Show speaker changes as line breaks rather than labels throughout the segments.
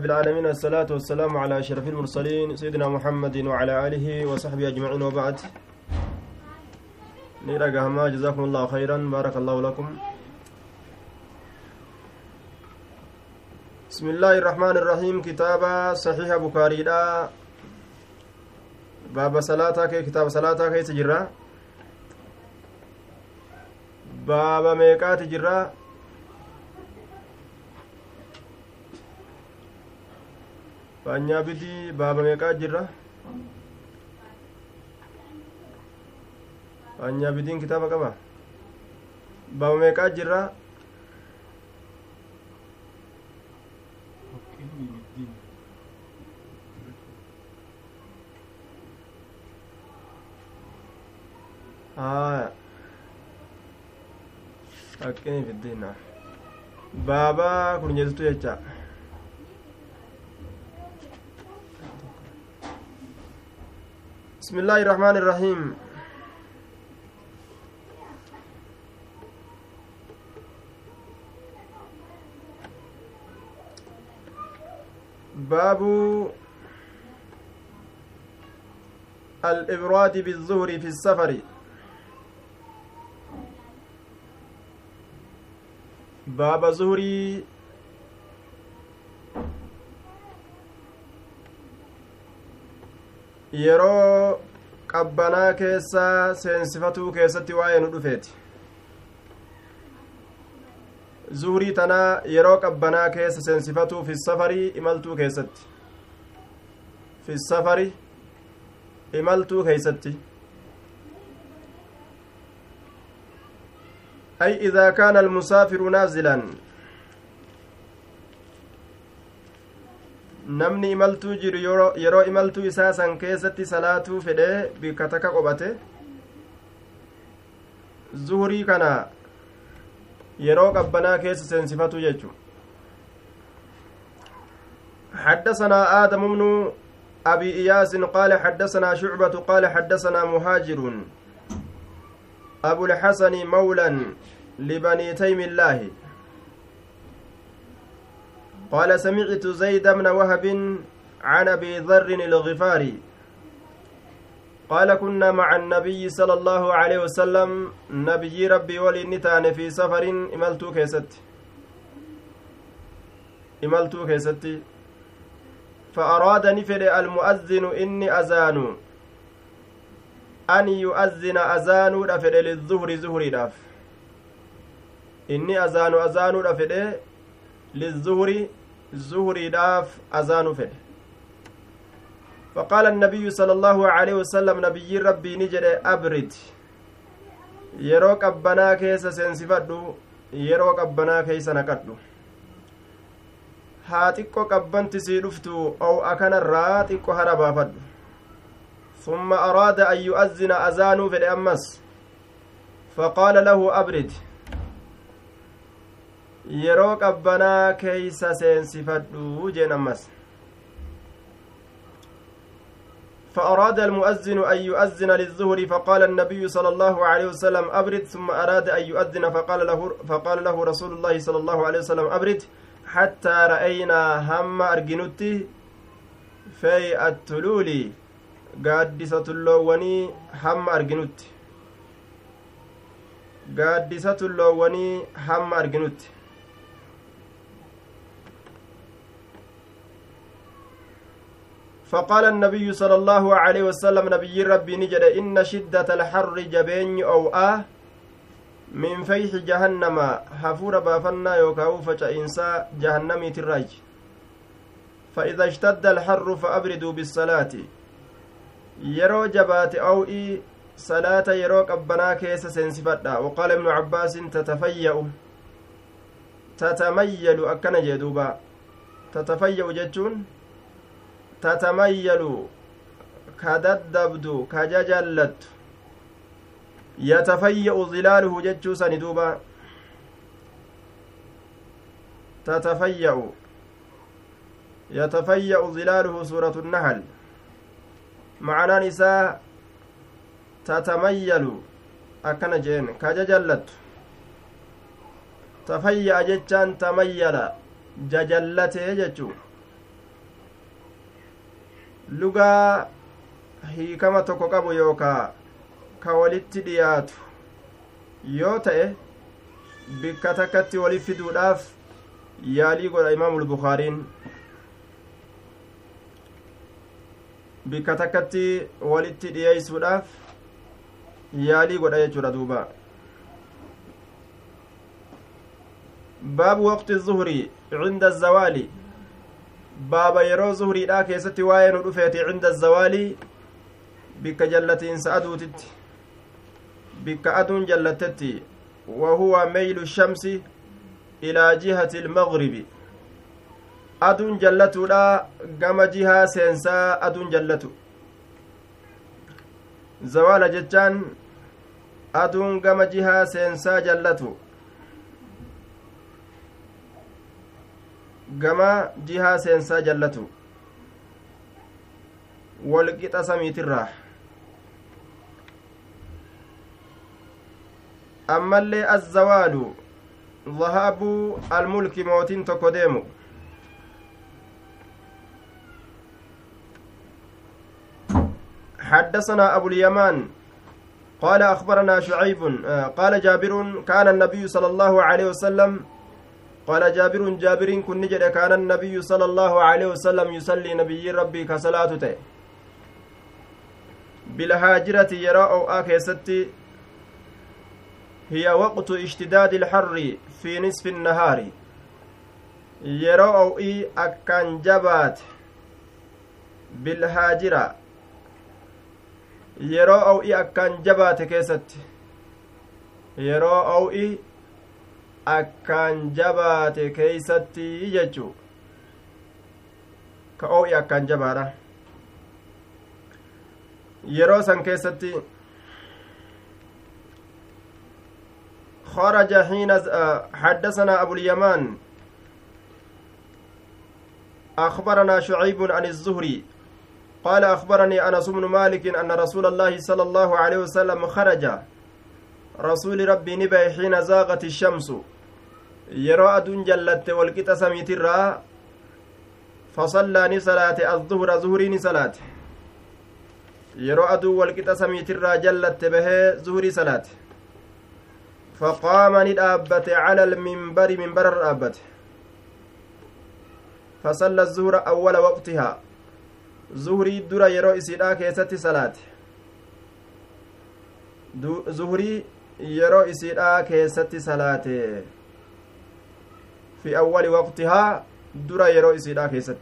رب العالمين الصلاة والسلام على أشرف المرسلين سيدنا محمد وعلى آله وصحبه أجمعين وبعد. نيرا قهما جزاكم الله خيرا بارك الله لكم. بسم الله الرحمن الرحيم كتاب صحيح بخاري لا باب صلاة كي كتاب صلاة كي تجرى. باب ميقات جرى. Faanyaa bidii baaba meeqaa jirra faanyaa bidiin kitaaba qaba baaba meeqaa jirra haya haqqini fiddiina baaba kurnyeessitu jecha بسم الله الرحمن الرحيم. باب الإبراد بالظهر في السفر. باب ظهري yeroo qabbanaa keessa seensifatuu keessatti waa'ee nu dhufeeti zuhurii tanaa yeroo qabbanaa keessa seensifatuu fi safarii imaltuu keessatti fi safari imaltuu keeysatti أي إذا كان المسافر نازلا namni imaltuu jiru yeroo imaltuu isaa san keessatti salaatuu fedhee bikka takka qophate zuhurii kana yeroo qabbanaa keessa seensifatu jechu حدثنا آدم بن أبي إياس قال حدثنا شعبة قال حدثنا مهاجر أبو الحسن مولى لبني تيم الله قال سمعت زيد بن وهب عن أبي ذر الغفاري قال كنا مع النبي صلى الله عليه وسلم نبي ربي ولنتان في سفر إملتو كيست. إملتو كيست. فأراد نفر المؤذن إني أذان. أن يؤذن أذان رفر للظهر زهري راف إني أذان أذان رفر للظهر زهري داف أذان فد فقال النبي صلى الله عليه وسلم نبي ربي نجد أبرد keessa seensifadhu yeroo qabbanaa keeysa naqadhu haa xiqqo qabbanti sii dhuftu ow akanarraa xiqqo hara baafadhu summa araada an yu'azzina azaanuu fedhe ammas faqaala lahu abrid yeroo qabbanaa keeysa seensifadhu jeen ammas. فأراد المؤذن أن يؤذن للظهر فقال النبي صلى الله عليه وسلم أبرد ثم أراد أن يؤذن فقال له فقال له رسول الله صلى الله عليه وسلم أبرد حتى رأينا هم أرجنتي في التلول قادسة اللوني هم أرجنتي قادسة اللوني هم أرجنتي فقال النبي صلى الله عليه وسلم نبي ربي نجد إن شدة الحر جبين أو آه من فيح جهنم. هفور بافنا يوكاو فجأنسا جهنمي تراج فإذا اشتد الحر فأبردوا بالصلاة. يرو جبات أو إي صلاة يرو قبنا كيس سنسفتا. وقال ابن عباس تتفيأ. تتميل أكن جدوبا. تتفيأ جتون tatamayyalu ka daddabdu ka jajallattu yatafayya'u zilaaluhu jechuu sani duuba tatafayya'u yatafayya'u zilaaluhu suuratu nahal macanaan isaa tatamayyalu akkana jeen ka jajallattu tafayya'a jechaan tamayyala jajallatee jechuu lugaa hiikama tokko qabu yookaa ka walitti dhiyaatu yoo ta'e bikka takkatti walit fiduudhaaf yaalii godha imaamu lbukaariin bikka takkatti walitti dhiyeeysuudhaaf yaalii godha jechuudha duuba baabu waqti zuhrii cinda azawaali baaba yeroo zuhriidhaa keessatti waa'ee nu dhufeeti cinda azawaalii bikka jallatiinsa aduutitti bikka aduun jallattetti wahuwa meylu shamsi ilaa jihati ilmagribi aduun jallatuudha gama jihaa seensaa aduun jallatu zawaala jechaan aduun gama jihaa seensaa jallatu gama jihaa seensaa jallatu walqixa samiitirraa ammallee azzawaalu dhahaabuu almulki mootiin tokko deemu حدثنا أبو اليمان قال أخبرنا شعيب قال جابر كان النبي صلى الله عليه وسلم قال جابر جابر كن نجد كان النبي صلى الله عليه وسلم يصلي نبي ربي كصلاته بالهاجرة يراء آكيستي هي وقت اشتداد الحر في نصف النهار. يراء إي أكان جبات. بالهاجرة. yeroo aw'ii akkaan jabaate keessatti yeroo aw'ii akkaan jabaate keeysatti jechuu ka oo'i akkaan jabaadha. Yeroo san keessatti خرج حين حدثنا أبو اليمان أخبرنا شعيب عن الزهري قال أخبرني أنس بن مالك أن رسول الله صلى الله عليه وسلم خرج رسول ربي نبي حين زاغت الشمس yeroo aduun jallatte walqixa samiitirraa fasallaa ni salaate azzuhra zuhurii ni salaate yeroo aduu walqixa samiitirraa jallatte bahee zuhurii salaate faqaama ni dhaabbate cala alminbari minbararra dhaabbate fasalla zuhra awwala waqtihaa zuhurii dura yeroo isiidhaa keessatti salaate zuhurii yeroo isiidhaa keessatti salaate في أول وقتها درا يرو إسيدا كيست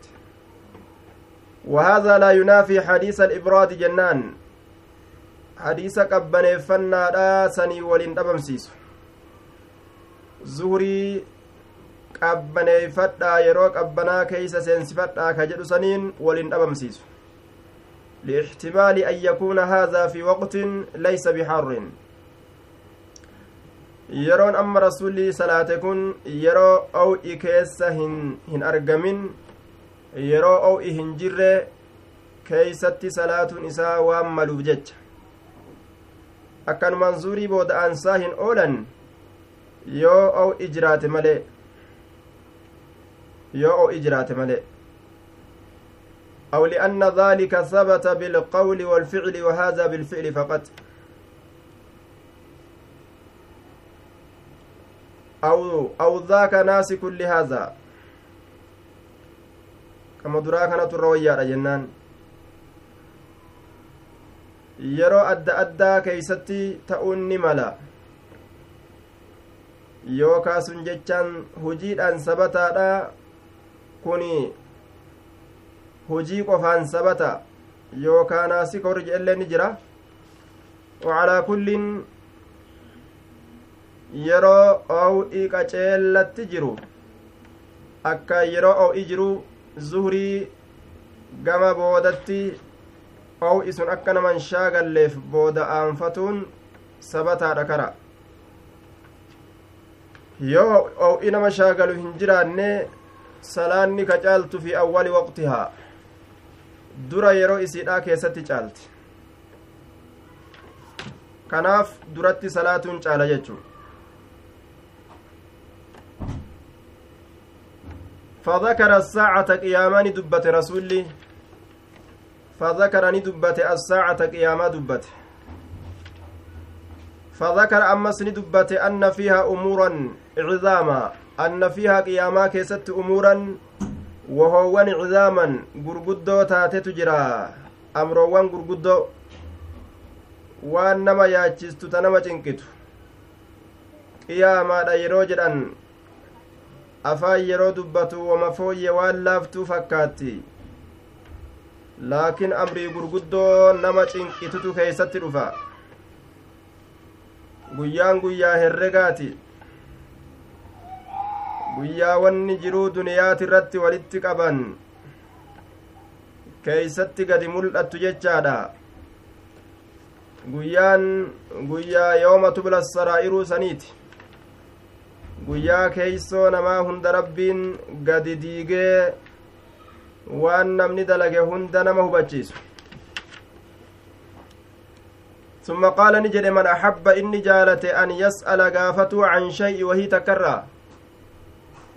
وهذا لا ينافي حديث الإبراد جنان حديث قبني فنا لا سني ولين أبمسيس زهري qabbaneeffadhaa yeroo qabbanaa keeysa seensifadhaa ka jedhu saniin waliin dhabamsiisu liixtimaali an yakuuna haadhaa fi waqtin laysa bixarrin yeroon amma rasulli salaate kun yeroo ow'i keessa hin argamin yeroo ow'i hin jirre keeysatti salaatuun isaa waan maluuf jecha akkanumaan zuurii booda'aansaa hin oolan yoo ow'i jiraate malee yoo ow'i jiraate malee أو لأن ذلك ثبت بالقول والفعل وهذا بالفعل فقط أو أو ذاك ناسك لهذا كما درا كانت الروية جنان yeroo adda addaa keeysatti ta'uun ni mala yookaa sun jechaan hujiidhaan sabataadha kun hujii qofaan sabata yookaa naasika warri jedhellee ni jira wacalaa kullin yeroo ow'ii qaceellatti jiru akka yeroo ow'i jiru zuhrii gama boodatti ow'i sun akka naman shaagalleef booda aanfatuun sabataadha kara yoo ow'i nama shaagalu hin jiraanne salaanni ka caaltu fi awwali waqtihaa dura yeroo isiidhaa keessatti caalti kanaaf duratti salaatuun caala jechuu فذكر الساعة قيامان دبت رسولي فذكر ندبت الساعة قياما دبت. فذكر أمس ندبت أن فيها أمورا عظاما. أن فيها قياما كيست أمورا وهوان عظاما غرغدو تاتت جرا. أمروان غرغدو. waan nama yaachistu ta nama cinqitu qiyaamaadha afaan yeroo dubbatu wama fooyye waan laaftuu fakkaatti laakiin amrii gurguddoo nama cinqitutu keeysatti dhufa guyyaan guyyaa herregaati guyyaa wanni jiruu duniyaati irratti walitti qaban keeysatti gadi mul'attu jechaadha guyyaan guyyaa yooma tubla saraa'iruu saniiti guyyaa keeysoo namaa hunda rabbiin gadi diigee waan namni dalage hunda nama hubachiisu. ثم قال نجد من أحب إني جالت أن يسأل قافته عن شيء وهي تكرى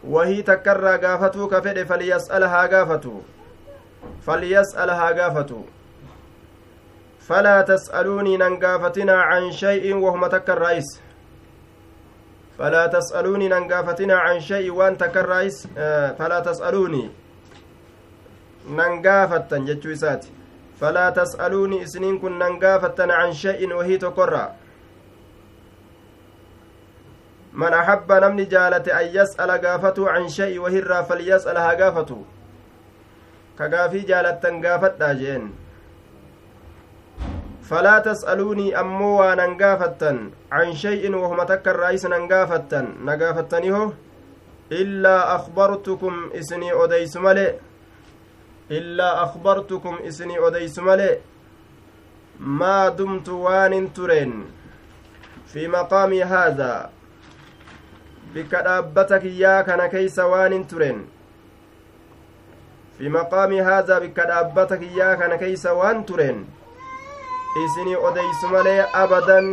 وهي تكرى قافته كفر فليسألها قافته فليسألها قافته فلا تسألوني ننقافتنا عن شيء وهم تكرى فلا تسألوني ننقافتنا عن شيء وان تكرى فلا تسألوني. ننقافتا جتشو إساتي. فلا تسألوني إسنين كن ننقافتن عن شيء وهي تقرى من أحب نمني جالة أن يسأل قافته عن شيء وهي فليسألها قافته كقافي جالة قافت جين. فلا تسألوني أمو ننقافتن عن شيء وهم تكر رئيس ننقافتن نقافتنيه إلا أخبرتكم إسني أديس ملئ illaa akbartukum isinii odeysu male maa dumtu waanin tureen fi maqaamii haadaa bikka dhaabbata kiyyaa kana keeysa waanin tureen fi maqaamii haadaa bikka dhaabbata kiyyaa kana waan isinii odeysu malee abadan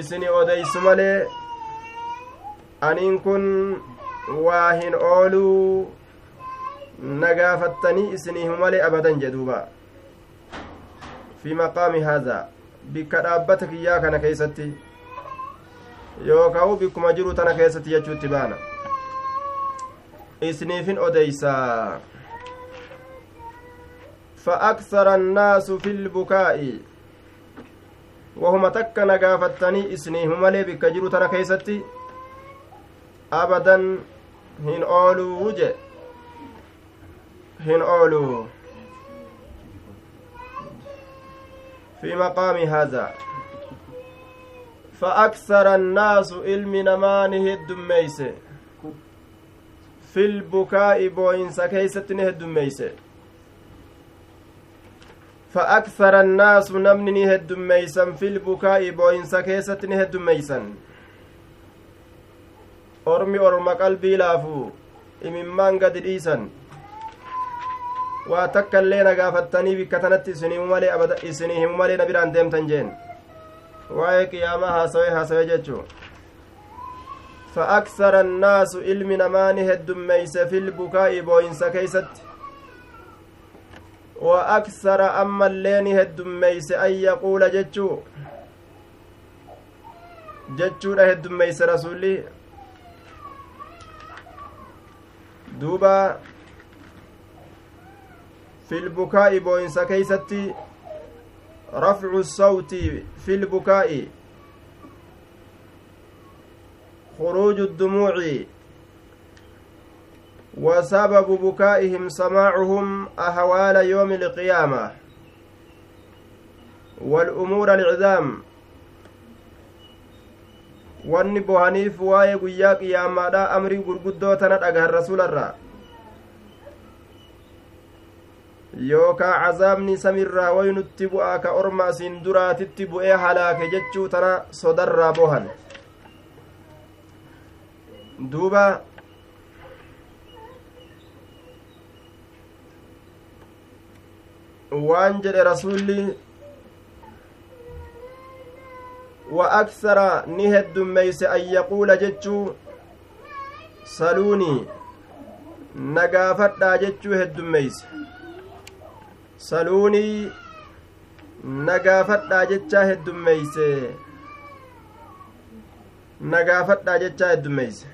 isinii odeysu malee aniin kun waa hin ooluu nagaafattanii isiniihu malee abadan jedhuuba fi maqaami haadhaa bikka dhaabbata kiyyaa kana keeysatti yookaa'u bikkuma jiru tana keessatti jechuutti baana isniifin odeysaa فأكثر الناس في البكاء. وهم تك نغافتني اسنيهم مالي بكجرو تنا كيستي. أبدا هن أولو وجه. hin oolu في مقام هذا. فأكثر الناس علم نمانه الدميس. في البكاء بوينس كيست الدميس. فأكثر الناس نمنه الدميسا في البكاء بوينس كيست الدميسا أرمي أرم قلبي لافو. إممان قد takka illee na gaafattanii bikka tanatti isinii himu malee na biraan deemtan jeen waa'ee qiyaamaa haasawee haasawee jechuu فأكثر الناس علم نماني هدميس في البكاء بوينس كيست. وأكثر أما اللين هدميس أن يقول جتشو. جتشو هدميس رسولي. دوبا في البكاء بوينس كيستي. رفع الصوت في البكاء. خروج الدموع. وسبب بكائهم سماعهم أهوال يوم القيامة والأمور العظام wanni bohaniif waa'ee guyyaa qiyaamaadha amrii gurguddoo tana dhagahan rasuularraa yookaa cazaabni samirraa waynutti bu'aa ka orma asiin duraatitti bu'ee halaake jechuu tana sodarraa bohan duuba waan jedhe rasulli wa aksara ni heddummeeyse an yaquula jechuu saluunii nagaafadhaa jechuu heddummeeyse saluunii nagaafadhaa jechaa heddummeeyse nagaafadhaa jechaa heddummeeyse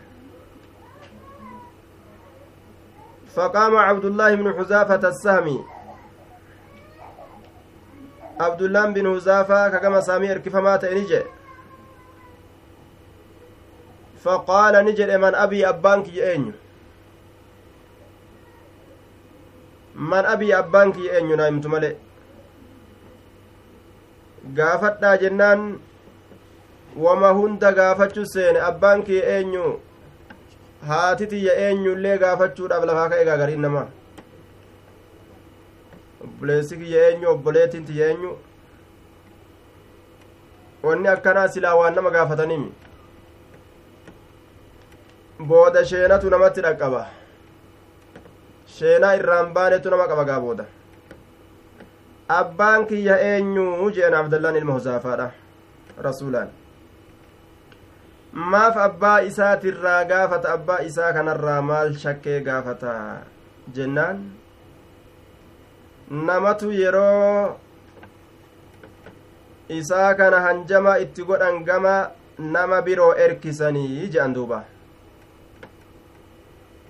فقام عبد الله بن حذافة السهمي عبد الله بن حذافة كما سامي اركفما تنجي فقال نجد من أبي أبانك يأنيو man abii abbaan kiyya eenyu naa himtu malee gaafadhaa jennaan wama hunda gaafachuu seene abbaan kiyya eenyu haati tiyya eenyullee gaafachuudhaaf lafaa ka'e gaagariin namaa obboleessi kiyya eenyu obboleettiin tiyya eenyu wanni akkanaa silaa waan nama gaafataniimi. Booda sheenatu namatti dhaqqaba. Sheenaa irraan baanetu nama qaba gaa booda. Abbaan kiyya eenyu jeen abdallaan ilma huzaafaadha rasuulaan. Maaf abbaa isaatirraa gaafata abbaa isaa kanarraa maal shakkee gaafata jennaan namatu yeroo isaa kana hanjama itti godhan gama nama biroo erkisanii je'an duuba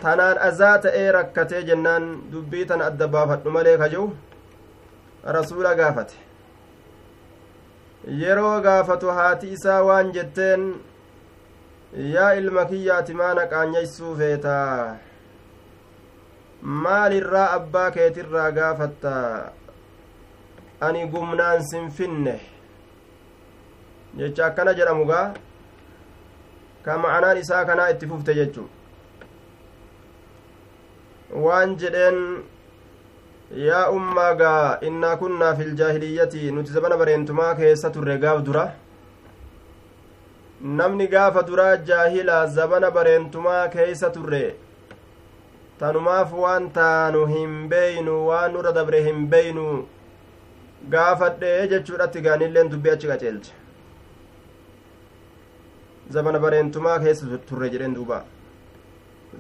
tanaan azaa ta'ee rakkatee jennaan dubbii tana adda baafadhu malee kaje'u rasuula gaafate yeroo gaafatu haati isaa waan jetteen yaa ilma kiyyaati maana qaanyeysuu feetaa maalirraa abbaa keetirraa gaafatta ani gumnaan sin finne jecha akkana jedhamu gaa ka ma'anaan isaa kanaa itti fufte jechuu waan jedheen yaa ummaagaa innaa kunnaa fil jaahiliyyati nuti zabana bareentumaa keessa turre gaaf dura namni gaafa duraa jaahila zabana bareentumaa keeysa turre tanumaaf waan taanu hin beeynu waan nurra dabre hin beeynu gaafadhee jechuudhatti gaanilleen dubbii achi qaceelche zabana bareentumaa keessa turre jedheen duuba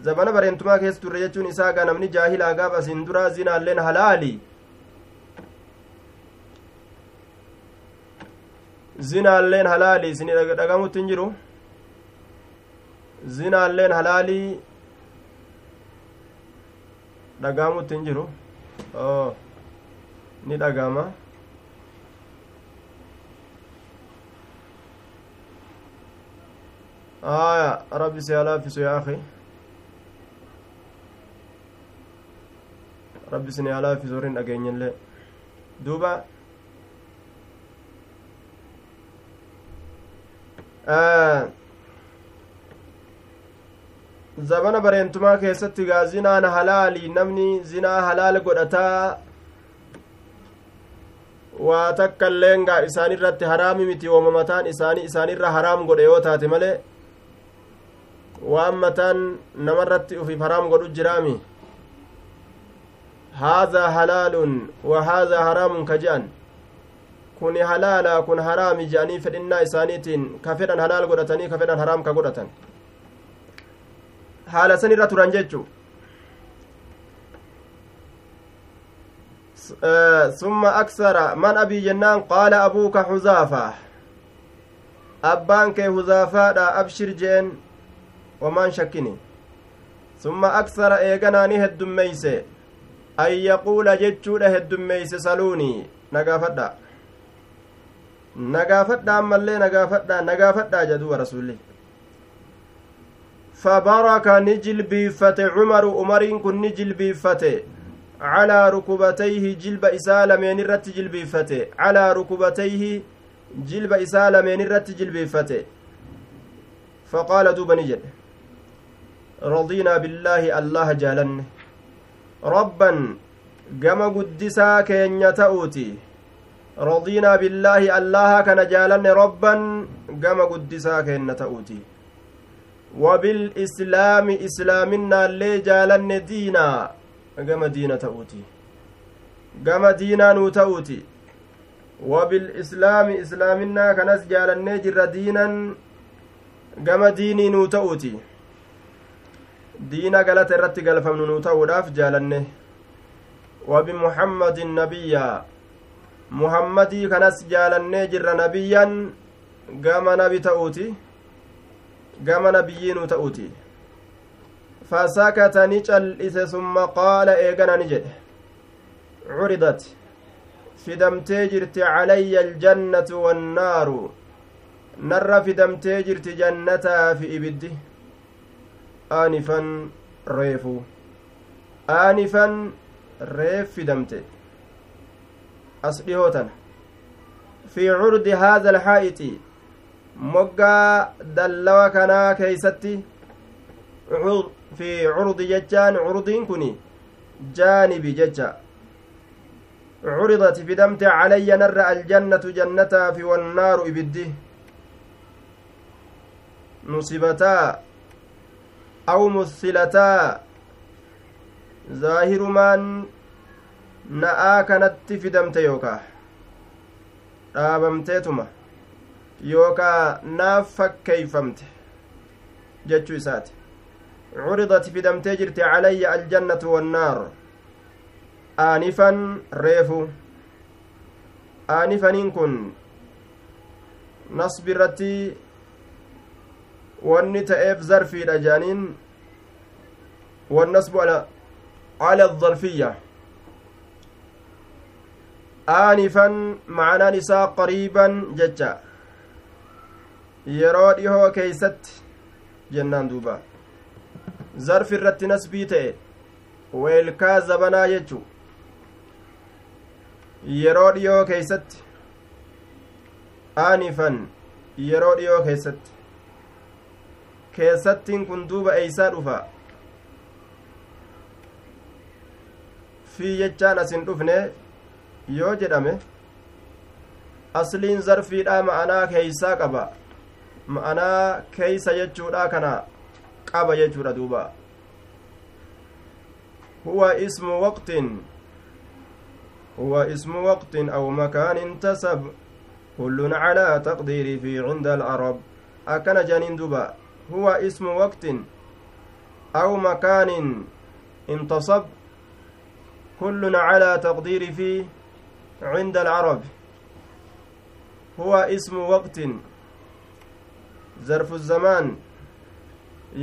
zabana bareentumaa keessa turre jechuun isaa gaa namni jaahilaa gaaf asin duraa zinaalleen halaali zinaalleen halaali isin dhagamutti hin jiru zinaalleen halaalii dhagamutti hin jiru ni dhagama aya rabbi si halaafisu yaa akhi rabbi isin halaafisu warri hin dhageenyellee duuba zabana bareentumaa keessatti gaa zinaan halaali namni zinaa halaal godhataa waa takka illeen gaa isaan irratti haraami miti wooma mataan isaanii isaanirra haraam godhe yoo taate malee waan mataan namarratti ufiif haraam godhu jiraami haadhaa halaalun wa haadhaa haraamun ka je'an kun halaala kun haraami je'anii fedhinnaa isaaniitiin ka fedhan halaal godhatanii ka fedhan haraam ka godhatan haala san irra turan jechu summa aksara man abii jennaan qaala abuuka huzaafa abbaan kee huzaafaadha abshir jeen wamaan shakkini summa aksara eeganaani heddummeeyse an yaquula jechuudha heddummeeyse saluunii nagaafadha nagaafadha ammallee nagaafadha nagaafadha jedhuuba rasulli فبرك نجل بيفته عمر عمرين كن نجل بيفته. على ركبتيه جلب إسالة من الرت جلب بيفته. على ركبتيه جلب إسالة من الرت جلب بيفته. فقال دوب نجل رضينا بالله الله جالن ربا قم قدسا كين تأوتي. رضينا بالله الله كان جالن ربا قم قدسا كين تأوتي. وبالإسلام إسلامنا اللي جالن دينا. قم دينا تأوتي. قم دينا نو تأوتي. وبالإسلام إسلامنا كنس جالن جر دينا قم ديني نو تأوتي. diina galata irratti galfamnu nu ta'uudhaaf jaalanne وبمحمد نبيا محمدي كنس جالني جر نبيا. قام نبي تأوتي قام نبيين تأوتي فسكت نجلس ثم قال إيقنا نجد عرضت fidamtee jirti calayya aljannatu wannaaru narra fidamtee jirti jannataa fi ibiddi aanifan reefu aanifan reef fidamte as dhihootan fi curdi haada alxaa'ixi moggaa dallawa kanaa keeysatti fi curdi jechaan curdiin kun jaanibi jecha فدمت علي نر الجنة جنتا في والنار إبدي نصبتا أو مثلتا ظاهر من na'aa kanatti fidamte yookaa dhaabamteetuma yookaa naaf fakkeeyfamte jechuu isaati curidat fidamtee jirti calayya aljannatu wannaar aanifan reefu aanifaniin kun nasbi irratti wanni ta'eef zarfiidha jaaniin wannasbu ala alظarfiyya aanifan macanaan isaa qariiban jecha yeroo dhihoo keeysatti jennaan duuba zarfi irratti nasbii ta'e weelkaa zabanaa jechu yeroo dhiyoo keeysatti aanifan yeroo dhiyoo keessatti keessattiin kun duuba eeysaa dhufa fi jechaan asin dhufne yoo jedhame asliin zarfiidha ma'anaa keeysaa qaba ma'anaa keeysa jechuudha kana qaba jechuudha duuba. Huwa ismu waqtin. هو اسم وقت أو مكان انتسب كل على تقدير في عند العرب أكن جانين دبا هو اسم وقت أو مكان انتصب كل على تقدير في عند العرب هو اسم وقت ظرف الزمان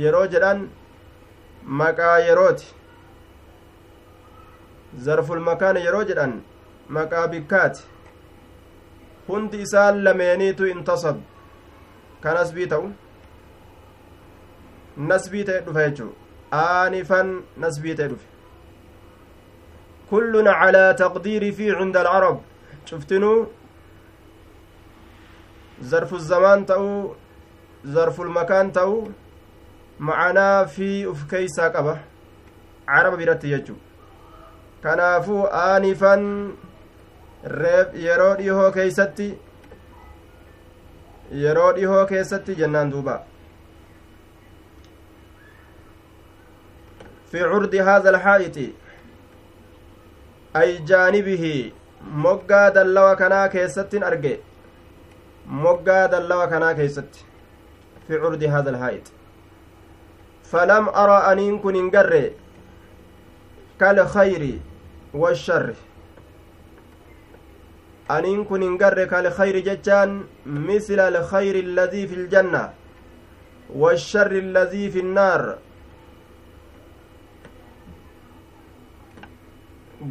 yeroo jedhan maqaa yerooti zarful makaana yeroo jedhan maqaa bikkaati hundi isaan lameeniitu intasab ka nasbii ta'u nasbii ta'e dhufe jechuu aanifan nasbii ta'e dhufe kullun calaa taqdiiri fi cinda alcarab cuftinuu zarfu zamaan ta'uu zarful makaan ta'uu macanaa fi uf keeysaa qaba. Caraba biratti jechuu kanaafuu aanifan yeroo dhihoo keeysatti yeroo dhihoo keessatti jennaan duuba. Fi curdi haadha alxaa'ixi ay jaanibihi moggaa dallawa kanaa keessattin arge. Moggaa dallawa kanaa keessatti curdi haadha alxaa'ixi falam ara aniin kun hin garre kalkhayri والشر أنين كن قرك الخير جتان مثل الخير الذي في الجنة والشر الذي في النار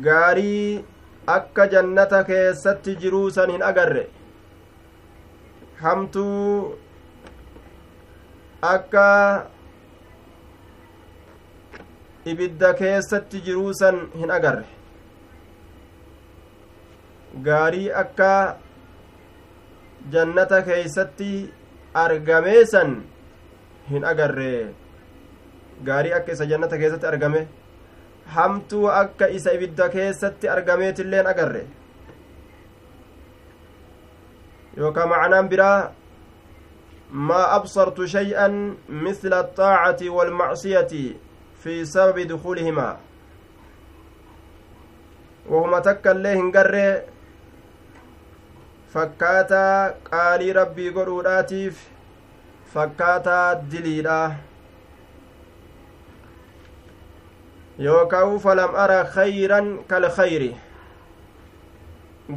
gaarii akka jannata keessatti jiruu san hin agarre hamtuu akka ibidda keessatti jiruu san hin agarre gaarii akka jannata keeysatti argamee san hin agarre gaarii akka isa jannata keessatti argame hamtuu akka isa ibidda keessatti argameetilleen agarre yookaa macnaan biraa absartu shay'an misla alxaacati waalmacsiyati fi sababi dukuulihimaa wahuma takka illee hin garree fakkaataa qaalii rabbii godhuudhaatiif fakkaataa diliidha yookaan falam ara khayran kal khayri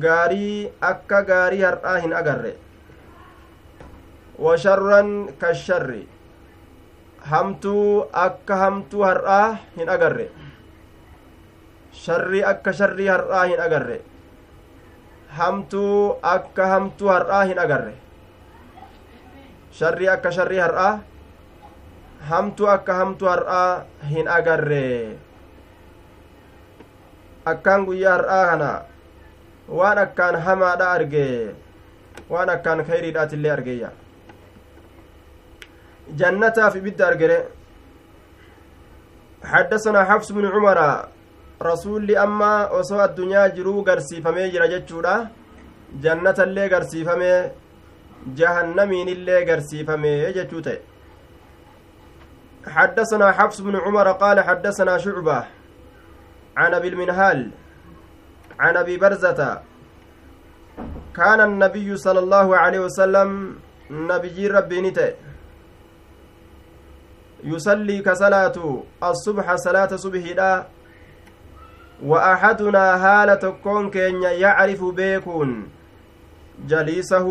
gaarii akka gaarii har'aa hin washarran kasharri hamtuu akka hamtuu har'aa hin agarre sharrii akka sharrii har'aa hin agarre hamtuu akka hamtuu har'aa hin agarre sharrii akka sharrii har'aa hamtuu akka hamtuu har'aa hin agarre akkaan guyyaa har'aa kana waan akkaan hamaadha arge waan akkaan kayriidhaatillee argeeyya jannataaf ibidda argere حدثنا حفص بن عمر rasuulli amma osoo addunyaa jiruu garsiifamee jira jechuudha jannatallee garsiifamee jahannamiinillee garsiifamee jechuu ta'e حدثنا حفص بن عمر قال حدثنا شعبة عن أبي المنهال عن أبي برزة كان النبي صلى الله عليه وسلم نبي ربي نته يصلي كصلاة الصبح صلاة صبح لا وأحدنا هالة كون كين يعرف بيكون. جليسه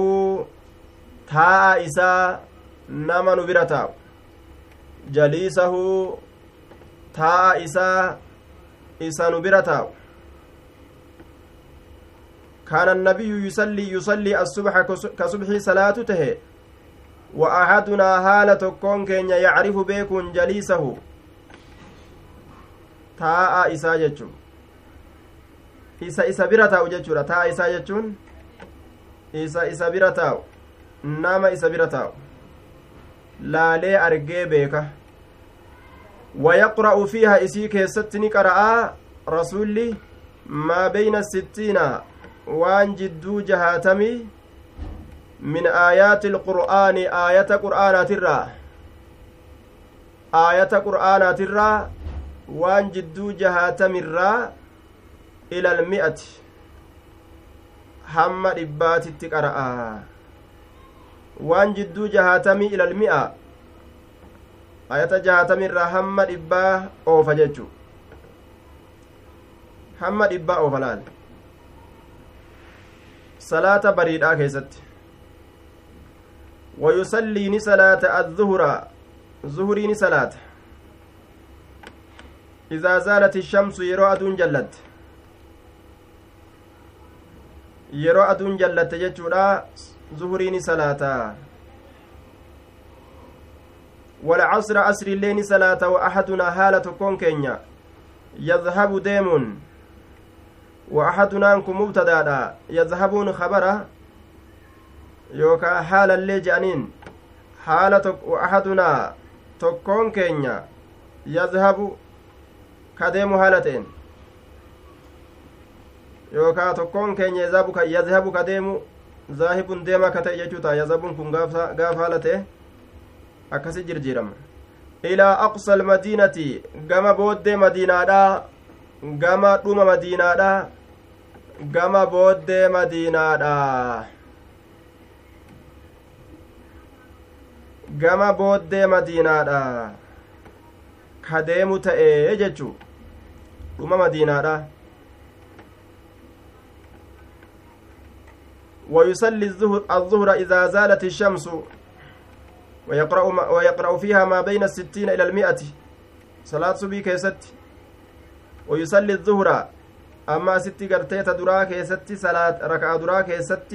تاء إسا نما نبرتا. جليسه تاء إسا إسا نبرتا. كان النبي يصلي يصلي الصبح كصبح صلاة تهي. وأحدنا هالة كون كين يعرف بيكون جليسه تاء إسا جتشو isa isa bira taa'u jechuudha taa isaa jechuun isa isa bira taa'u nama isa bira taa'u laalee argee beeka wayaqra'u fiiha isii keessatti ni qara'aa rasulli maa beyna sittiina waan jidduu jahaatamii min aayaati ilqur'aani aayata qur'aanaatirraa aayata qur'aanaatirraa waan jidduu jahaatamirraa ila almi'ati hamma dhibbaatitti qara'a waan jidduu jahaatamii ila almi'a ayata jahaatamirraa hamma dhibbaa oofa jechu hamma dhibbaa oofa laal salaata bariidhaa keessatti ويصلي نسلاة الظهر ظهري نسلاة إذا زالت الشمس يرى أدون جلت jallatte jechuudha zuhuriini salaata walcasra asriillee ni salaata wa axadunaa haala tokkoon keenya yadhabu deemuun wa axadunaan kun mubtadaadha yadhabuun kabara yookaa haalallee je'aniin haala wa axadunaa tokkoon keenya yadhabu ka deemu haala ta'en yookaa tokkoon keenya yazhabu ka yazhabu ka deemu zaahibun deema ka ta'e jechuu ta'a yazhabuun kun gaaf haala ta'e akkasi jirjiirama ilaa aqsa almadiinati gama booddee madiinaadha gama dhuma madiinaadha gama booddee madiinaadha gama booddee madiinaadha. Ka deemu ta'e jechuu dhuma madiinaadha. ويصلي الظهر إذا زالت الشمس ويقرأ, ويقرأ فيها ما بين الستين إلى المئة صلاة صبي كيست ويصلي الظهر أما ستي قرتيت درا كيست صلاة ركعة درا كيست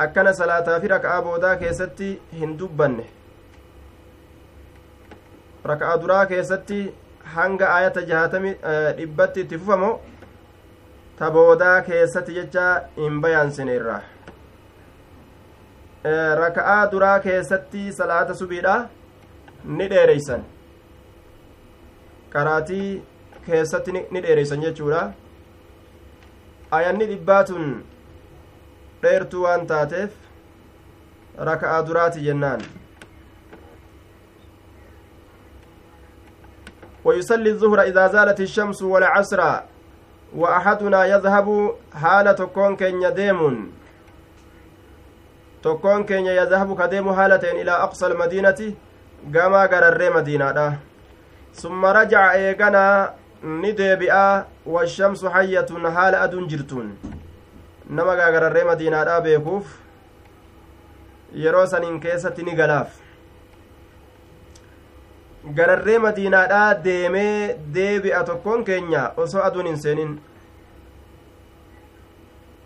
أكن صلاة في ركعة بودا كيست هندبن raka'a duraa keessatti hanga aayata jahatami eh, dhibbatti itti fufamo ta boodaa keessatti jecha hin bayaansine irra eh, raka'aa duraa keessatti salaata subiidha ni dheereysan qaraatii keessatti ni dheereysan jechuudha. Ayanni dhibbaatun dheertuu waan taateef raka'aa duraati jennaan. ويصلي الظهر إذا زالت الشمس والعصر وأحدنا يذهب حالة كون كن يديم tokkoon keenya yadhabu ka deemu haala ta'en ilaa aqsa almadiinati gamaa gararree madiinaadha summa rajaca eeganaa ni deebi'aa washamsu hayyatun haala aduun jirtuun nama gaagararree madiinaadhaa beekuuf yeroo saniin keessatti gararree madiinaadhaa deemee deebi'a tokkoon keenya osoo aduun hin seenin.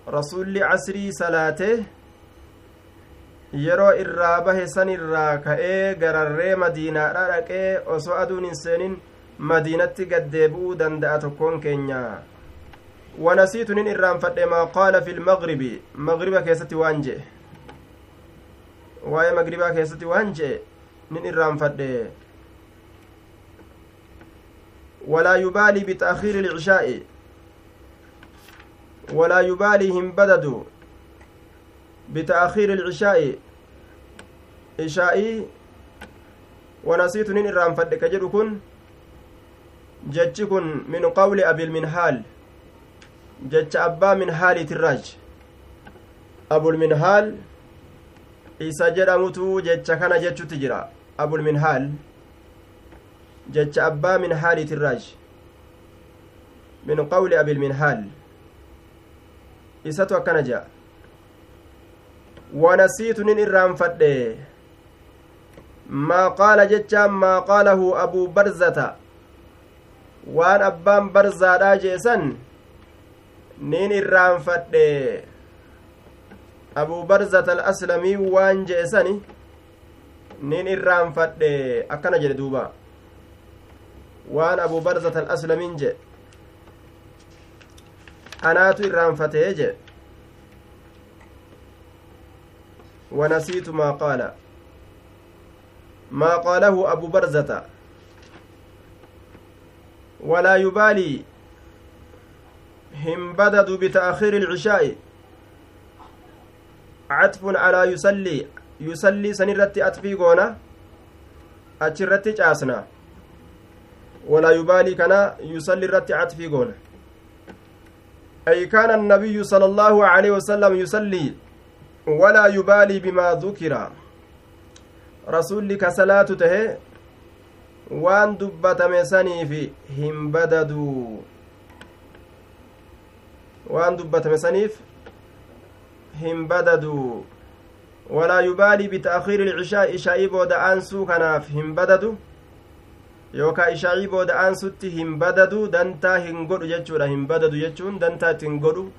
Rasulli casrii salaatee yeroo irraa bahe san irraa ka'ee gararree madiinaadha dhaqee osoo aduun hin seenin madiinatti gaddeebi'uu danda'a tokkoon keenya. Wanasiitu nin irraanfadhe maa qaala fi lmagribi magriba keessatti waan je'e. Waa'ee magribaa keessatti waan je'e nin irraanfadhe walaa yubaalii bita'kiiri ilcishaa'i walaa yubaalii hin badadu بتأخير العشاء عشائي ونسيت نين إرام فدك جدو كن جتش كن من قول أبي المنهال جتش أبا من حالي تراج أبو المنهال isa jedhamutu jecha kana jechutti jira abulminhaal jecha abbaa minhaaliitirraaj min qawli abilminhaal isatu akkana jedha ونسيت نين إرانفدhe ما قال جتشا ما قاله أبو برزة waan abbaan barzaadhaa jeesan nin irraanfadhe abuu barzata alaslamii waan jeesani nin irraanfadhe akkana jedhe duuba waan abuu barzata alaslamiin jedhe anaatu irraanfatee jedhe ونسيت ما قال ما قاله أبو برزة ولا يبالي هم بددوا بتأخير العشاء عطف على يصلي يصلي سنرت أتفي قونا أتشرت جاسنا ولا يبالي كان يصلي رت أتفي قونا أي كان النبي صلى الله عليه وسلم يصلي ولا يبالي بما ذكر رسولي كسلاة تهي waan dubbatame saniif hin badadu waan dubbatame saniif hin badadu walaa yubaalii bita'kiiri ilcishaa ishaa'ii booda aansuu kanaaf hin badadu yookaa ishaa'ii booda aansutti hin badadu dantaa hin godhu jechuudha. Hin badadu jechuun dantaa hin godhu.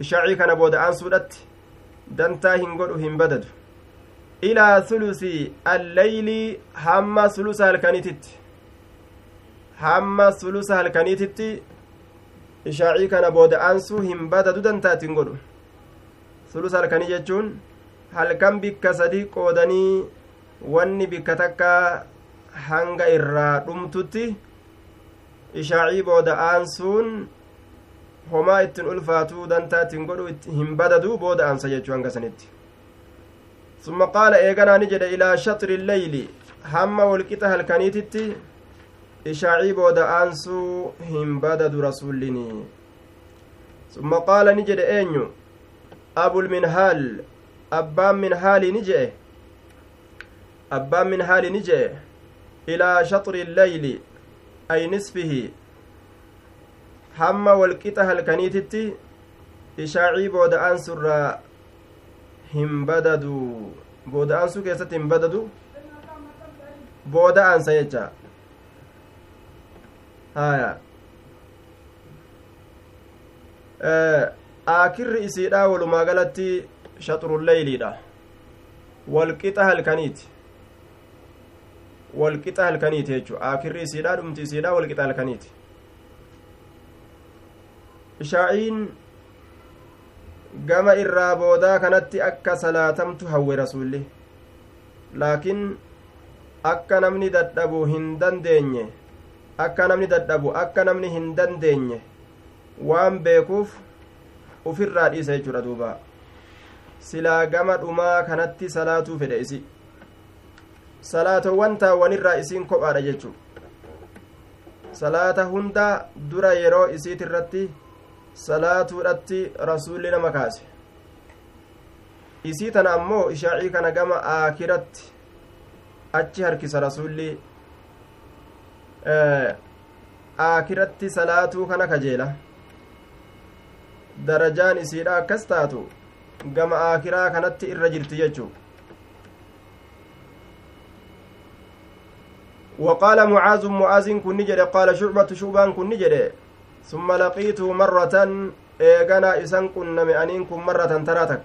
Ishaa'ii kana booda aansuudhatti dantaa hin godhu hin badadu. Ilaa sulusi alleyli hamma sulusa halkaniititti. Hamma sulusa halkaniititti ishaa'ii kana booda aansuu hin badadu dantaa ittiin godhu. Sulusa halkanii jechuun halkan bikka sadii qoodanii wanni bikka takka hanga irraa dhumtutti ishaa'ii booda aansuun homaa ittiin ulfaatuu dantaa ittiin godhu hin badadu booda aansa jechuu hanga sanitti. ثم قال إيغانا نجد إلى شطر الليل هم والقطة هلكنيتتي إشاعي بود أنسو هم بدد رسولني ثم قال نجد أينيو أبو المنهال أبان من حالي نجئ أبان من حالي نجئ إلى شطر الليل أي نصفه هم والقطة هلكنيتتي إشاعي بود أنسو hin badadu booda'aansuu keessatti hin badadu booda'aansa jecha haya aakirri isiidha walumaa galatti shaxurulleeyliidha walqixa halkaniiti walqixa halkaniiti jechu aakirri isiidha dhumti isiidha walqixa halkaniiti ishaa'iin gama irraa boodaa kanatti akka salaatamtu hawwe rasulli laakiin akka namni dadhabu hin dandeenye akka namni dadhabu akka namni hin dandeenye waan beekuuf ufirraa dhiisa jechuudha duuba silaa gama dhumaa kanatti salaatuu fedhe isi salaatowwan taawwanirraa isiin kophaadha jechuu salaata hunda dura yeroo isiit irratti salaatuudhatti rasuulli nama kaase. Isii tana ammoo ishaacii kana gama aakiratti achi harkisa rasuulli aakiratti salaatuu kana kajeela. Darajaan isiidha akkas taatu gama aakiraa kanatti irra jirti jechuu وقال معاذ معاذ كن جده قال شعبة شعبان كن جده ثم لقيته مرة إيغانا إسان كنمي. مرة تراتك.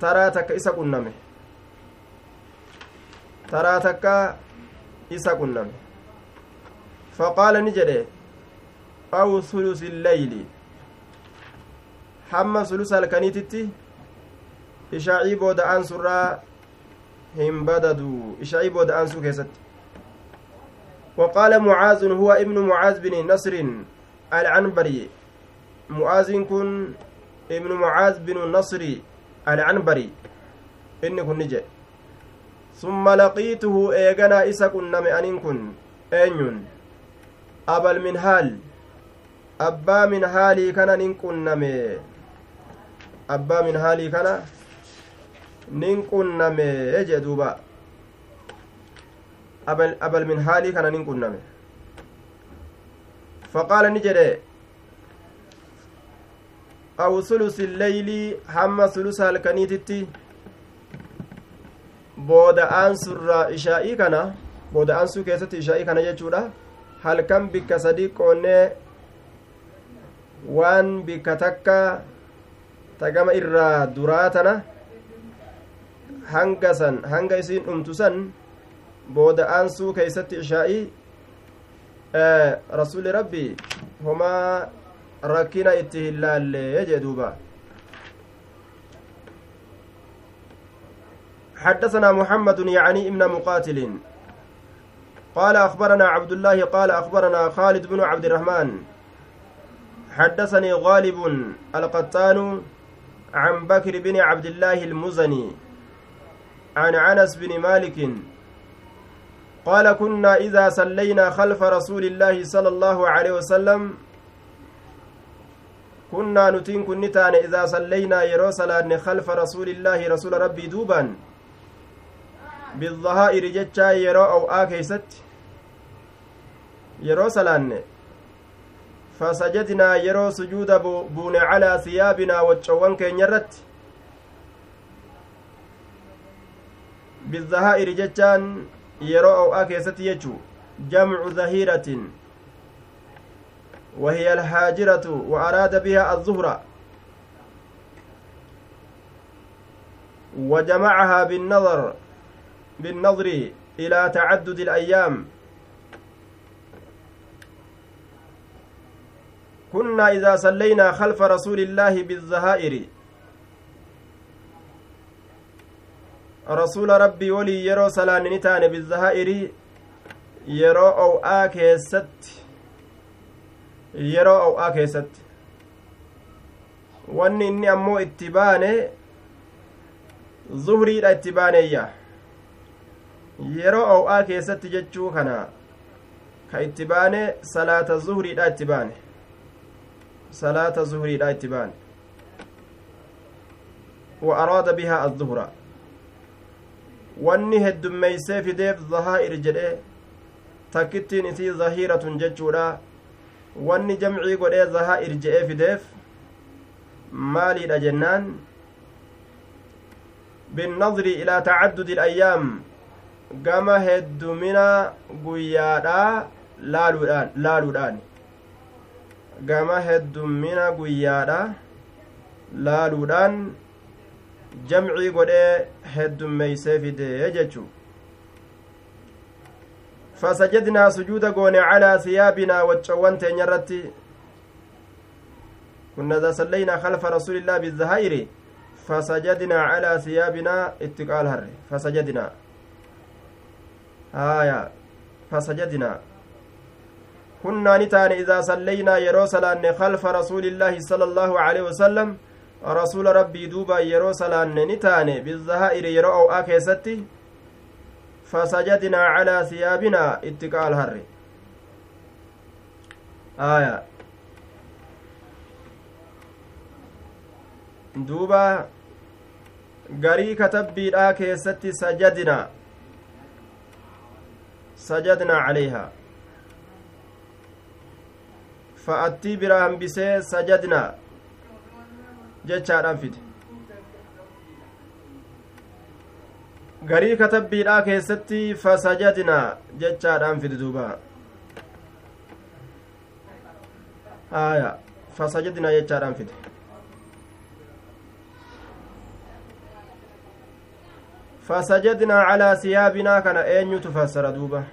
تراتك إسا كنمي. تراتك إسا فقال نجده أو ثلث الليل. hamma sulusa halkaniititti ishaa'ii booda'aan surraa hin badadu. Ishaa'ii booda'aan suu keessatti. وقال معاذ هو ابن معاذ بن نصر العنبري معاذ كن ابن معاذ بن النصر العنبري إن كن نجي ثم لقيته إيغنا إسا كن نمئن كن أين أبا المنهال أبا من هالي كان نكن نمئ abbaa min haalii kana nin qunname jee duuba abal min haalii kana nin qunname faqaala ni jedhe aw sulusi lleylii hamma sulusa halkaniititti booda'aansurraa ishaa'ii kana booda'aansuu keessatti ishaa'ii kana jechuudha halkan bikka sadii qoonnee waan bikka takka tagama irraa duraa tana hanga san hanga isiin dhumtu san booda aansuu keeysatti ishaa'ii rasuli rabbi homaa rakkina itti hin laalle jee duuba حدثنا محمد يعني ابن مقاتل قال أخبرنا عبد الله قال أخبرنا خالد بن عبد الرحمن حدثني غالب القطان عن بكر بن عبد الله المزني عن عنس بن مالك قال كنا إذا صلينا خلف رسول الله صلى الله عليه وسلم كنا نتين كنتان إذا صلينا يرو صلاة خلف رسول الله رسول ربي دوبا بالظهائر جتشا يرو أو آكيست يرو صلاة fasajadnaa yeroo sujuuda buune calaa siyaabinaa waccowwan keenya irratti bizahaa'iri jechaan yeroo ow'aa keessatti jechuu jamcu zahiratin وهي الهاجرة وأراد بها الظهر وجمعها بالنظر بالنظر إلى تعدد الأيام. كنا إذا صلينا خلف رسول الله بالزهائر رسول ربي ولي يرو سلان نتان بالزهائر يرو أو آكيست يرو أو آكيست wanni inni ammoo itti baane zuhriidha itti baaneeyya yeroo ow'aa keessatti jechuu kana ka itti baane salaata zuhriidha itti baane salaata zuhriidha itti baan wa araada bihaa adduhra wanni heddummeeysee fideef zahaa'ir jedhe takkittiin isii zahiiratun jechuudha wanni jamcii godhee zahaa'ir jedhee fideef maaliidha jennaan binnadri ilaa tacaddudi ilayyaam gama heddumina guyyaadhaa laaluudhaan gama heddummina guyyaadha laaluudhaan jamcii godhee heddummeeysee fidee jechuu fasajadnaa sujuuda goone calaa siyaabinaa waccowwan teenya irratti كنا إذا صلينا خلف رسول الله بالزهائر فسجدنا على ثيابنا اتقال هر فسجدنا آية فسجدنا كنا نتان إذا صلينا يرو صلان خلف رسول الله صلى الله عليه وسلم رسول ربي دوبا يرو صلان نتان بالزهائر يرو أو آكيستي فسجدنا على ثيابنا اتقال هر آية duuba garii katabbiidhaa keessatti sajadna sajadnaa calayhaa fa'attii biraa hambisee sajadnaa jechaadhaan fide garii katabbiidhaa keessatti fasajadnaa jechaadhaan fide duuba aya fasajadnaa jechaadhaan fide fasajadnaa calaa siyaabinaa kana eenyutu fassara duuba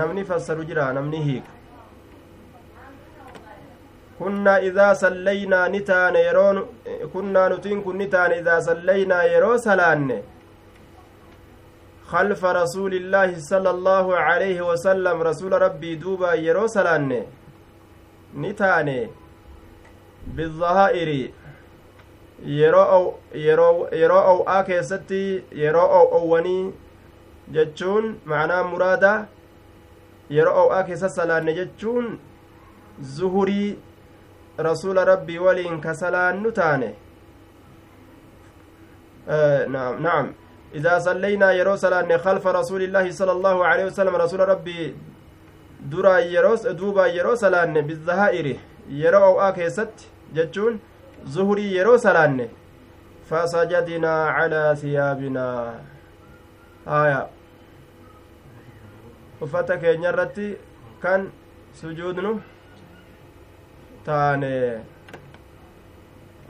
namni fassaru jira namni hiiku kunnaa idaa sallaynaa ni taane yeroo kunnaa nutiin kun ni taane idaa sallaynaa yeroo salaanne خلف رسول الله صلى الله عليه وسلم رسول ربي دوبا يرو سلاني نتاني بالظهائر yeroo ow'aa keessatti yeroo ow'owwanii jechuun macnaa muraada yeroo ow'aa keessa salaanne jechuun zuhurii rasuula rabbii waliin ka salaannu taane na'am إذا صلينا يرو سلان خلف رسول الله صلى الله عليه وسلم رسول ربي درا يروس دوبا يرو سلان بالظهائر يرو أو آكيست جتشون zuhurii yeroo salaanne fasajadinaa calaa siyaabinaa haya uffata keenya irratti kan sujuudnu taane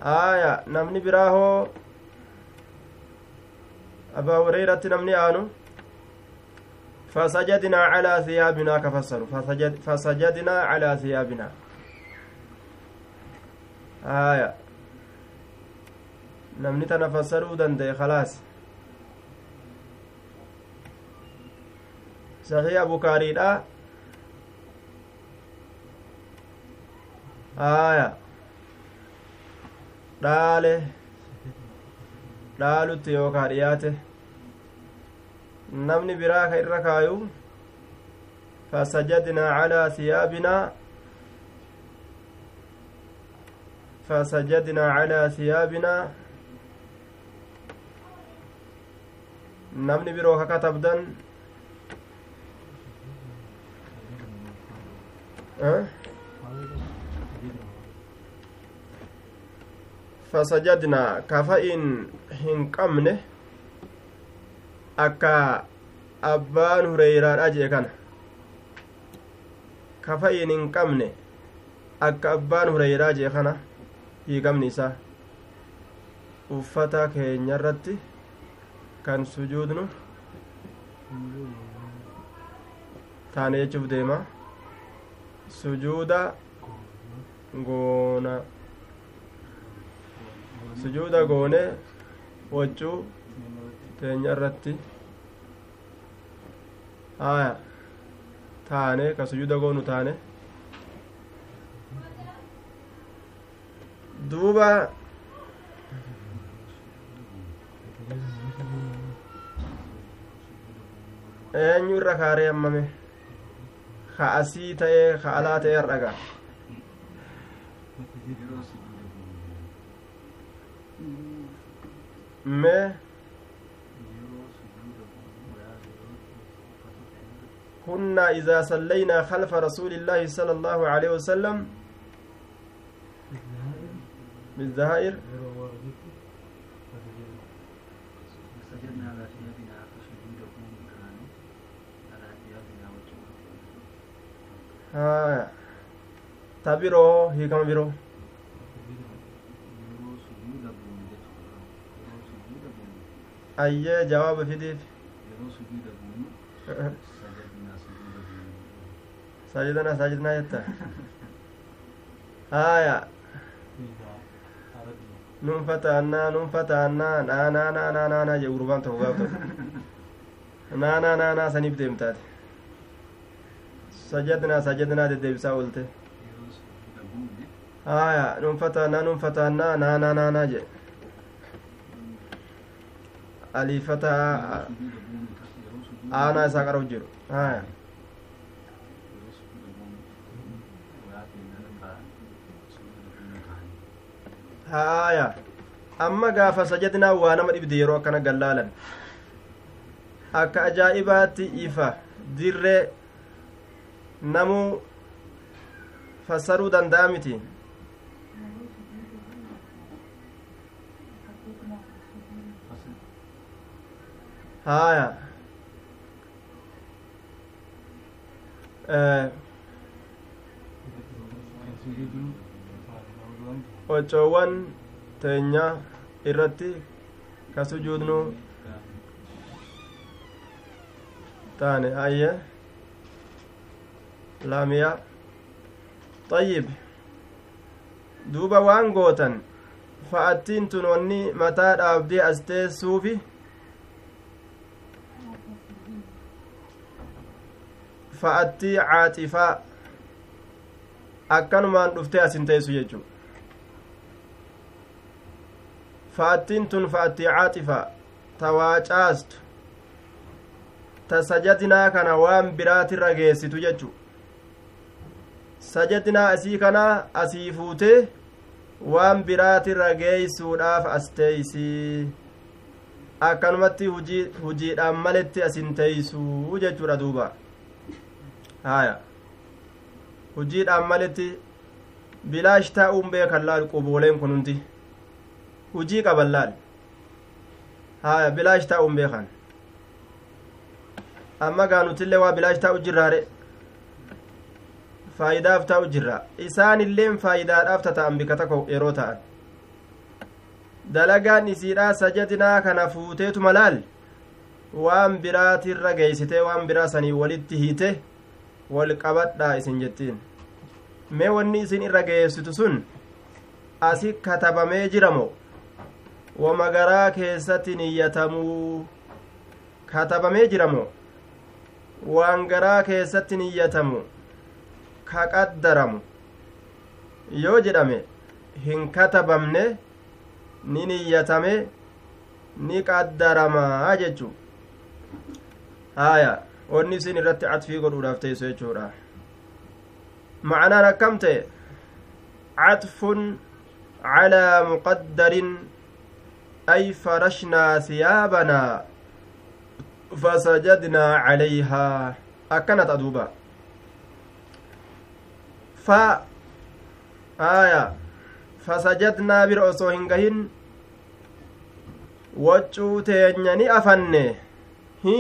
haya namni biraa hoo abaa hureyratti namni aanu fasajadinaa calaa siyaabinaa ka fassaru fasajadinaa calaa siyaabinaa haya namni tana fassaruu danda'e khalaas saxiiha bukaariidha haya dhaale dhaalutti yookaa dhiyaate namni biraa ka irra kaayu fasajadnaa calaa siyaabinaa فسجدنا على ثيابنا namni biroo ka katabdan fasajadnaa kafa'in hin qabne akka abbaan hureyraadha jee kana kafa'in hin qabne akka abbaan hureyraa jee kana hiikamni isaa uffata keenya irratti kan sujuudnu taane jechuuf deema sujuuda goona sujuuda goone waccuu teenya irratti haya taane ka sujuuda goonu taane duuba eenyu irra kaaree hammame ka asii ta'ee ka alaa ta'ee har'aga كنا إذا صلينا خلف رسول الله صلى الله عليه وسلم. بالزهائر. Haya ta biroo hiikama biroo ayyee jawaaba fidiif sajidana sajidnaa jetta haya nun fataannaa nun fataannaa naanaa naanaa naanaa jee gurbaan tokko gaaf tokko naanaa naanaa saniif deemtaate sajadnaa sajadnaa deddeebisaa oolte haya nun fataannaa nun fataannaa naanaa naanaa jee aliifata aanaa isaa qara jiru haya amma gaafa sajadnaa waa nama dhibde yeroo akkana gallaalan akka ajaa'ibaatti ifa dirree namuu fassaruu danda'a miti haya wacoowwan teenya irratti ka sujuudnu taane ayye laamiya xayyib duuba waan gootan fa'attiin tun wanni mataa dhaabdee as teessuufi fa'attii caaxifaa akkanumaan dhuftee asin teessu jechuu fa'attiin tun fa'attii caaxifaa ta waa caastu ta sajadinaa kana waan biraatirra geessitu jechu sajadinaa asii kana asii fuutee waan biraatirra geeysuudhaaf as teeysii akkanumatti hujiidhaan maletti asin teeysuu jechuudha duuba haya hujiidhaan maletti bilaash taa'uun beekan laal qubooleen kun hundi. Hujii qaban laal? Haya bilaash taa'uun beekan amma gaa nutillee waa bilaash taa'u jirraare faayidaaf taa'u jirra. Isaan illeen faayidaadhaaf tata'an bika takko yeroo ta'an. Dalagaan isiidhaa sajadinaa kana fuuteetu malaal waan biraatirra geeysitee waan biraa sanii walitti hiite wal qabadhaa isin jettiin mee wanni isin irra geessitu sun asi katabamee jiramo wama garaa keessatti niyyatamuu katabamee jiramo waan garaa keessatti niyyatamu ka qaddaramu yoo jedhame hin katabamne ni niyyatame ni qaddaramaa jechuu haya wanni isin irratti catfii godhuudhaaf teessu jechuudha معنaan akkam ta'e catfun calaa muqaddarin ay farashnaa hiyaabanaa fasajadnaa calayhaa akkanat aduuba fa aya fasajadnaa bira osoo hin gahin waccuu teenya ni afanne hi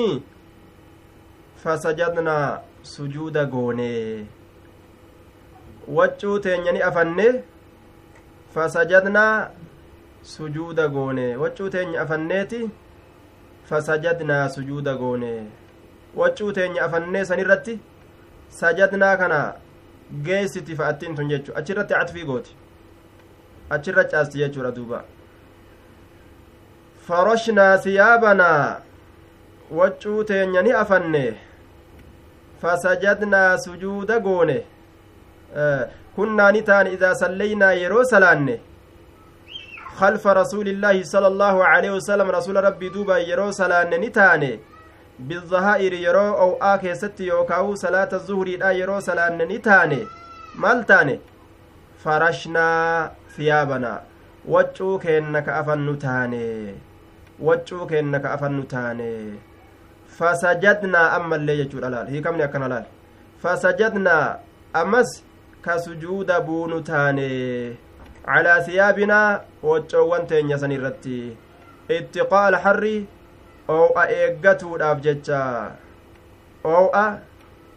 fasajadnaa sujuuda goonee waccuu teenya ni afanne fasajadnaa sujuuda goone waccuu teenya afanneeti fasajadnaa sujuuda goone waccuu teenya afannee san irratti sajadnaa kana geessiti fa'attiin tun jechu achirratti catfii gooti achirra caasti jechuudha duuba faroshnaa siyaabanaa waccuu teenya ni afanne fasajadnaa sujuuda goone kunnaa ni taane idaa sallaynaa yeroo salaanne خلف رسول الله صلى الله عليه وسلم رسول ربي دوبا يرو سلان نتاني بالظهائر يرو أو آكي ست يوكاو صلاة الظهر دا يرو سلان نتاني مال تاني فرشنا ثيابنا. وجو كأنك أفن تاني وجو كأنك أفن فسجدنا أما اللي يجور الال هي كم يكن الال فسجدنا أمس كسجود بونو تاني calaa siyaabinaa waccoowwan teenya san irratti ittiqaa alharri oo'a eeggatuudhaaf jecha oo'a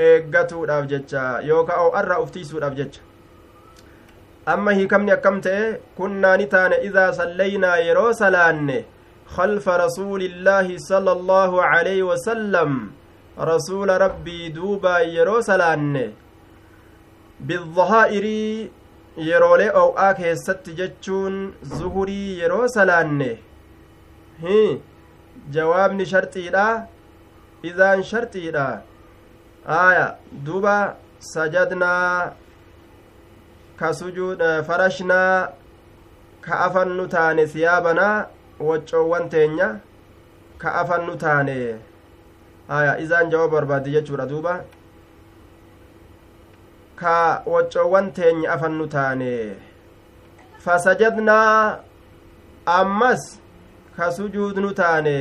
eeggatuudhaaf jecha yookaa oo'arraa uftiisuudhaaf jecha amma hiikamni akkam ta'e kunnaa ni taane idaa sallaynaa yeroo salaanne خلف رسول الله صلى الله عليه وسلم رسول ربي دوبا يرو سلان بالظهائر oo'aa keessatti jechuun zuhurii yeroo salaanne hi jawaabni sharxiidha idaan sharxiidha aya duba sajadnaa ka sujuud farashnaa ka afannu taane siyaabanaa waccoowwan teenya ka afannu taane. Aya isaan jawaaba barbaadde jechuudha. Duuba. Ka waccoowwan teenya afannu taane. Fasajadnaa ammas ka sujuudnu taane.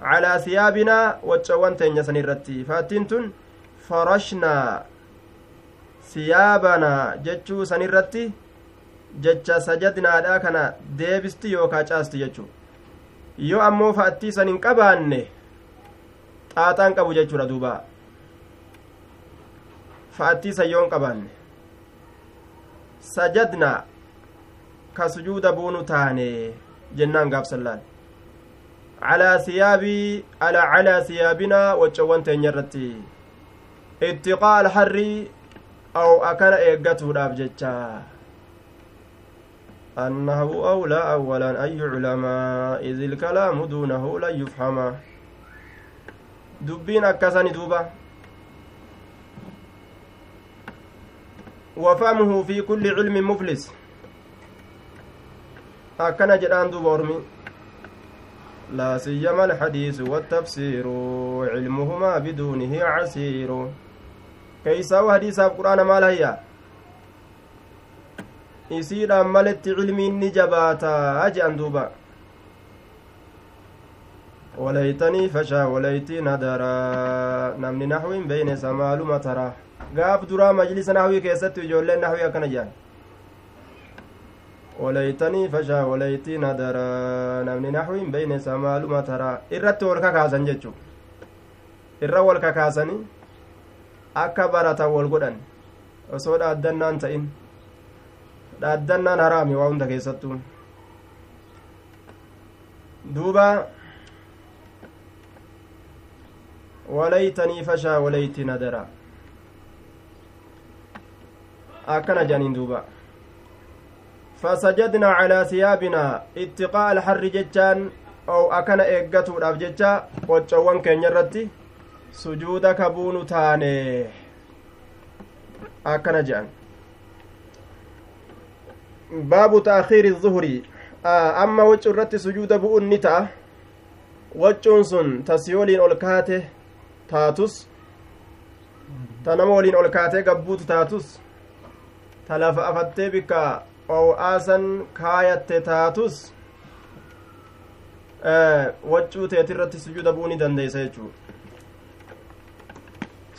Calaa siyaabinaa waccoowwan teenya san irratti. Faattiin tun farashnaa siyaabanaa jechuu san irratti jecha sajadnaadha kana deebisti yookaa caasti jechuu yoo ammoo fa'attii san hin qabaanne xaaxaan qabu jechuudha duuba fa'attii san yoo hin qabaanne sajadnaa ka sujuuda buunu taane jennaan gaafsallaan calaa siyaabii ala calaa siyaabinaa waccowwan teenya irratti ittiqaa alharri aw akana eeggatuudhaaf jecha أنه أولى أولا أن يعلم إذ الكلام دونه لن يفهم. دبين أكسني دوبا. وفهمه في كل علم مفلس. أكن جدان دوبا لا سيما الحديث والتفسير علمهما بدونه عسير. كيسا حديث القرآن ما لهيا؟ Isiidhaan maletti cilmiin ni jabaataa je'an duuba walaytanii fashaa walaytii nadaraa namni naxwiin beeynesa maaluma taraa gaaf duraa majlisa naxwii keessatti ijoolleen naxwii akkana jedhan walaytanii fashaa walaytii nadaraa namni naxwiin beeynesa maaluma taraa irratti wal kakaasan jechu irra wal kakaasanii akka baratan wal godhan osoo dhaaddannaan ta'in dhaaddannaan haraami waa hunda keessattuu duuba walaytanii fashaa walayti nadara. Akkana jedhaniin duuba. Fasajadnaa calaa siyaabinaa ittiqaa alharri jechaan ou akana eeggatuudhaaf jecha qoccowwan keenya irratti sujuuda kabuunu taane. Akkana jedhan baabu taakhiiri zuhrii amma waccu irratti sujuuda bu'uun ni ta'a waccuun sun tasii waliin ol kaate taatus ta nama waliin ol kaatee gabbuutu taatus ta lafa afattee bikka ow'aasan kaayatte taatus waccuu teet irratti sujuuda bu'uu ni dandeeysa jechuu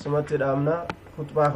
sumatti dhaabna khutbaa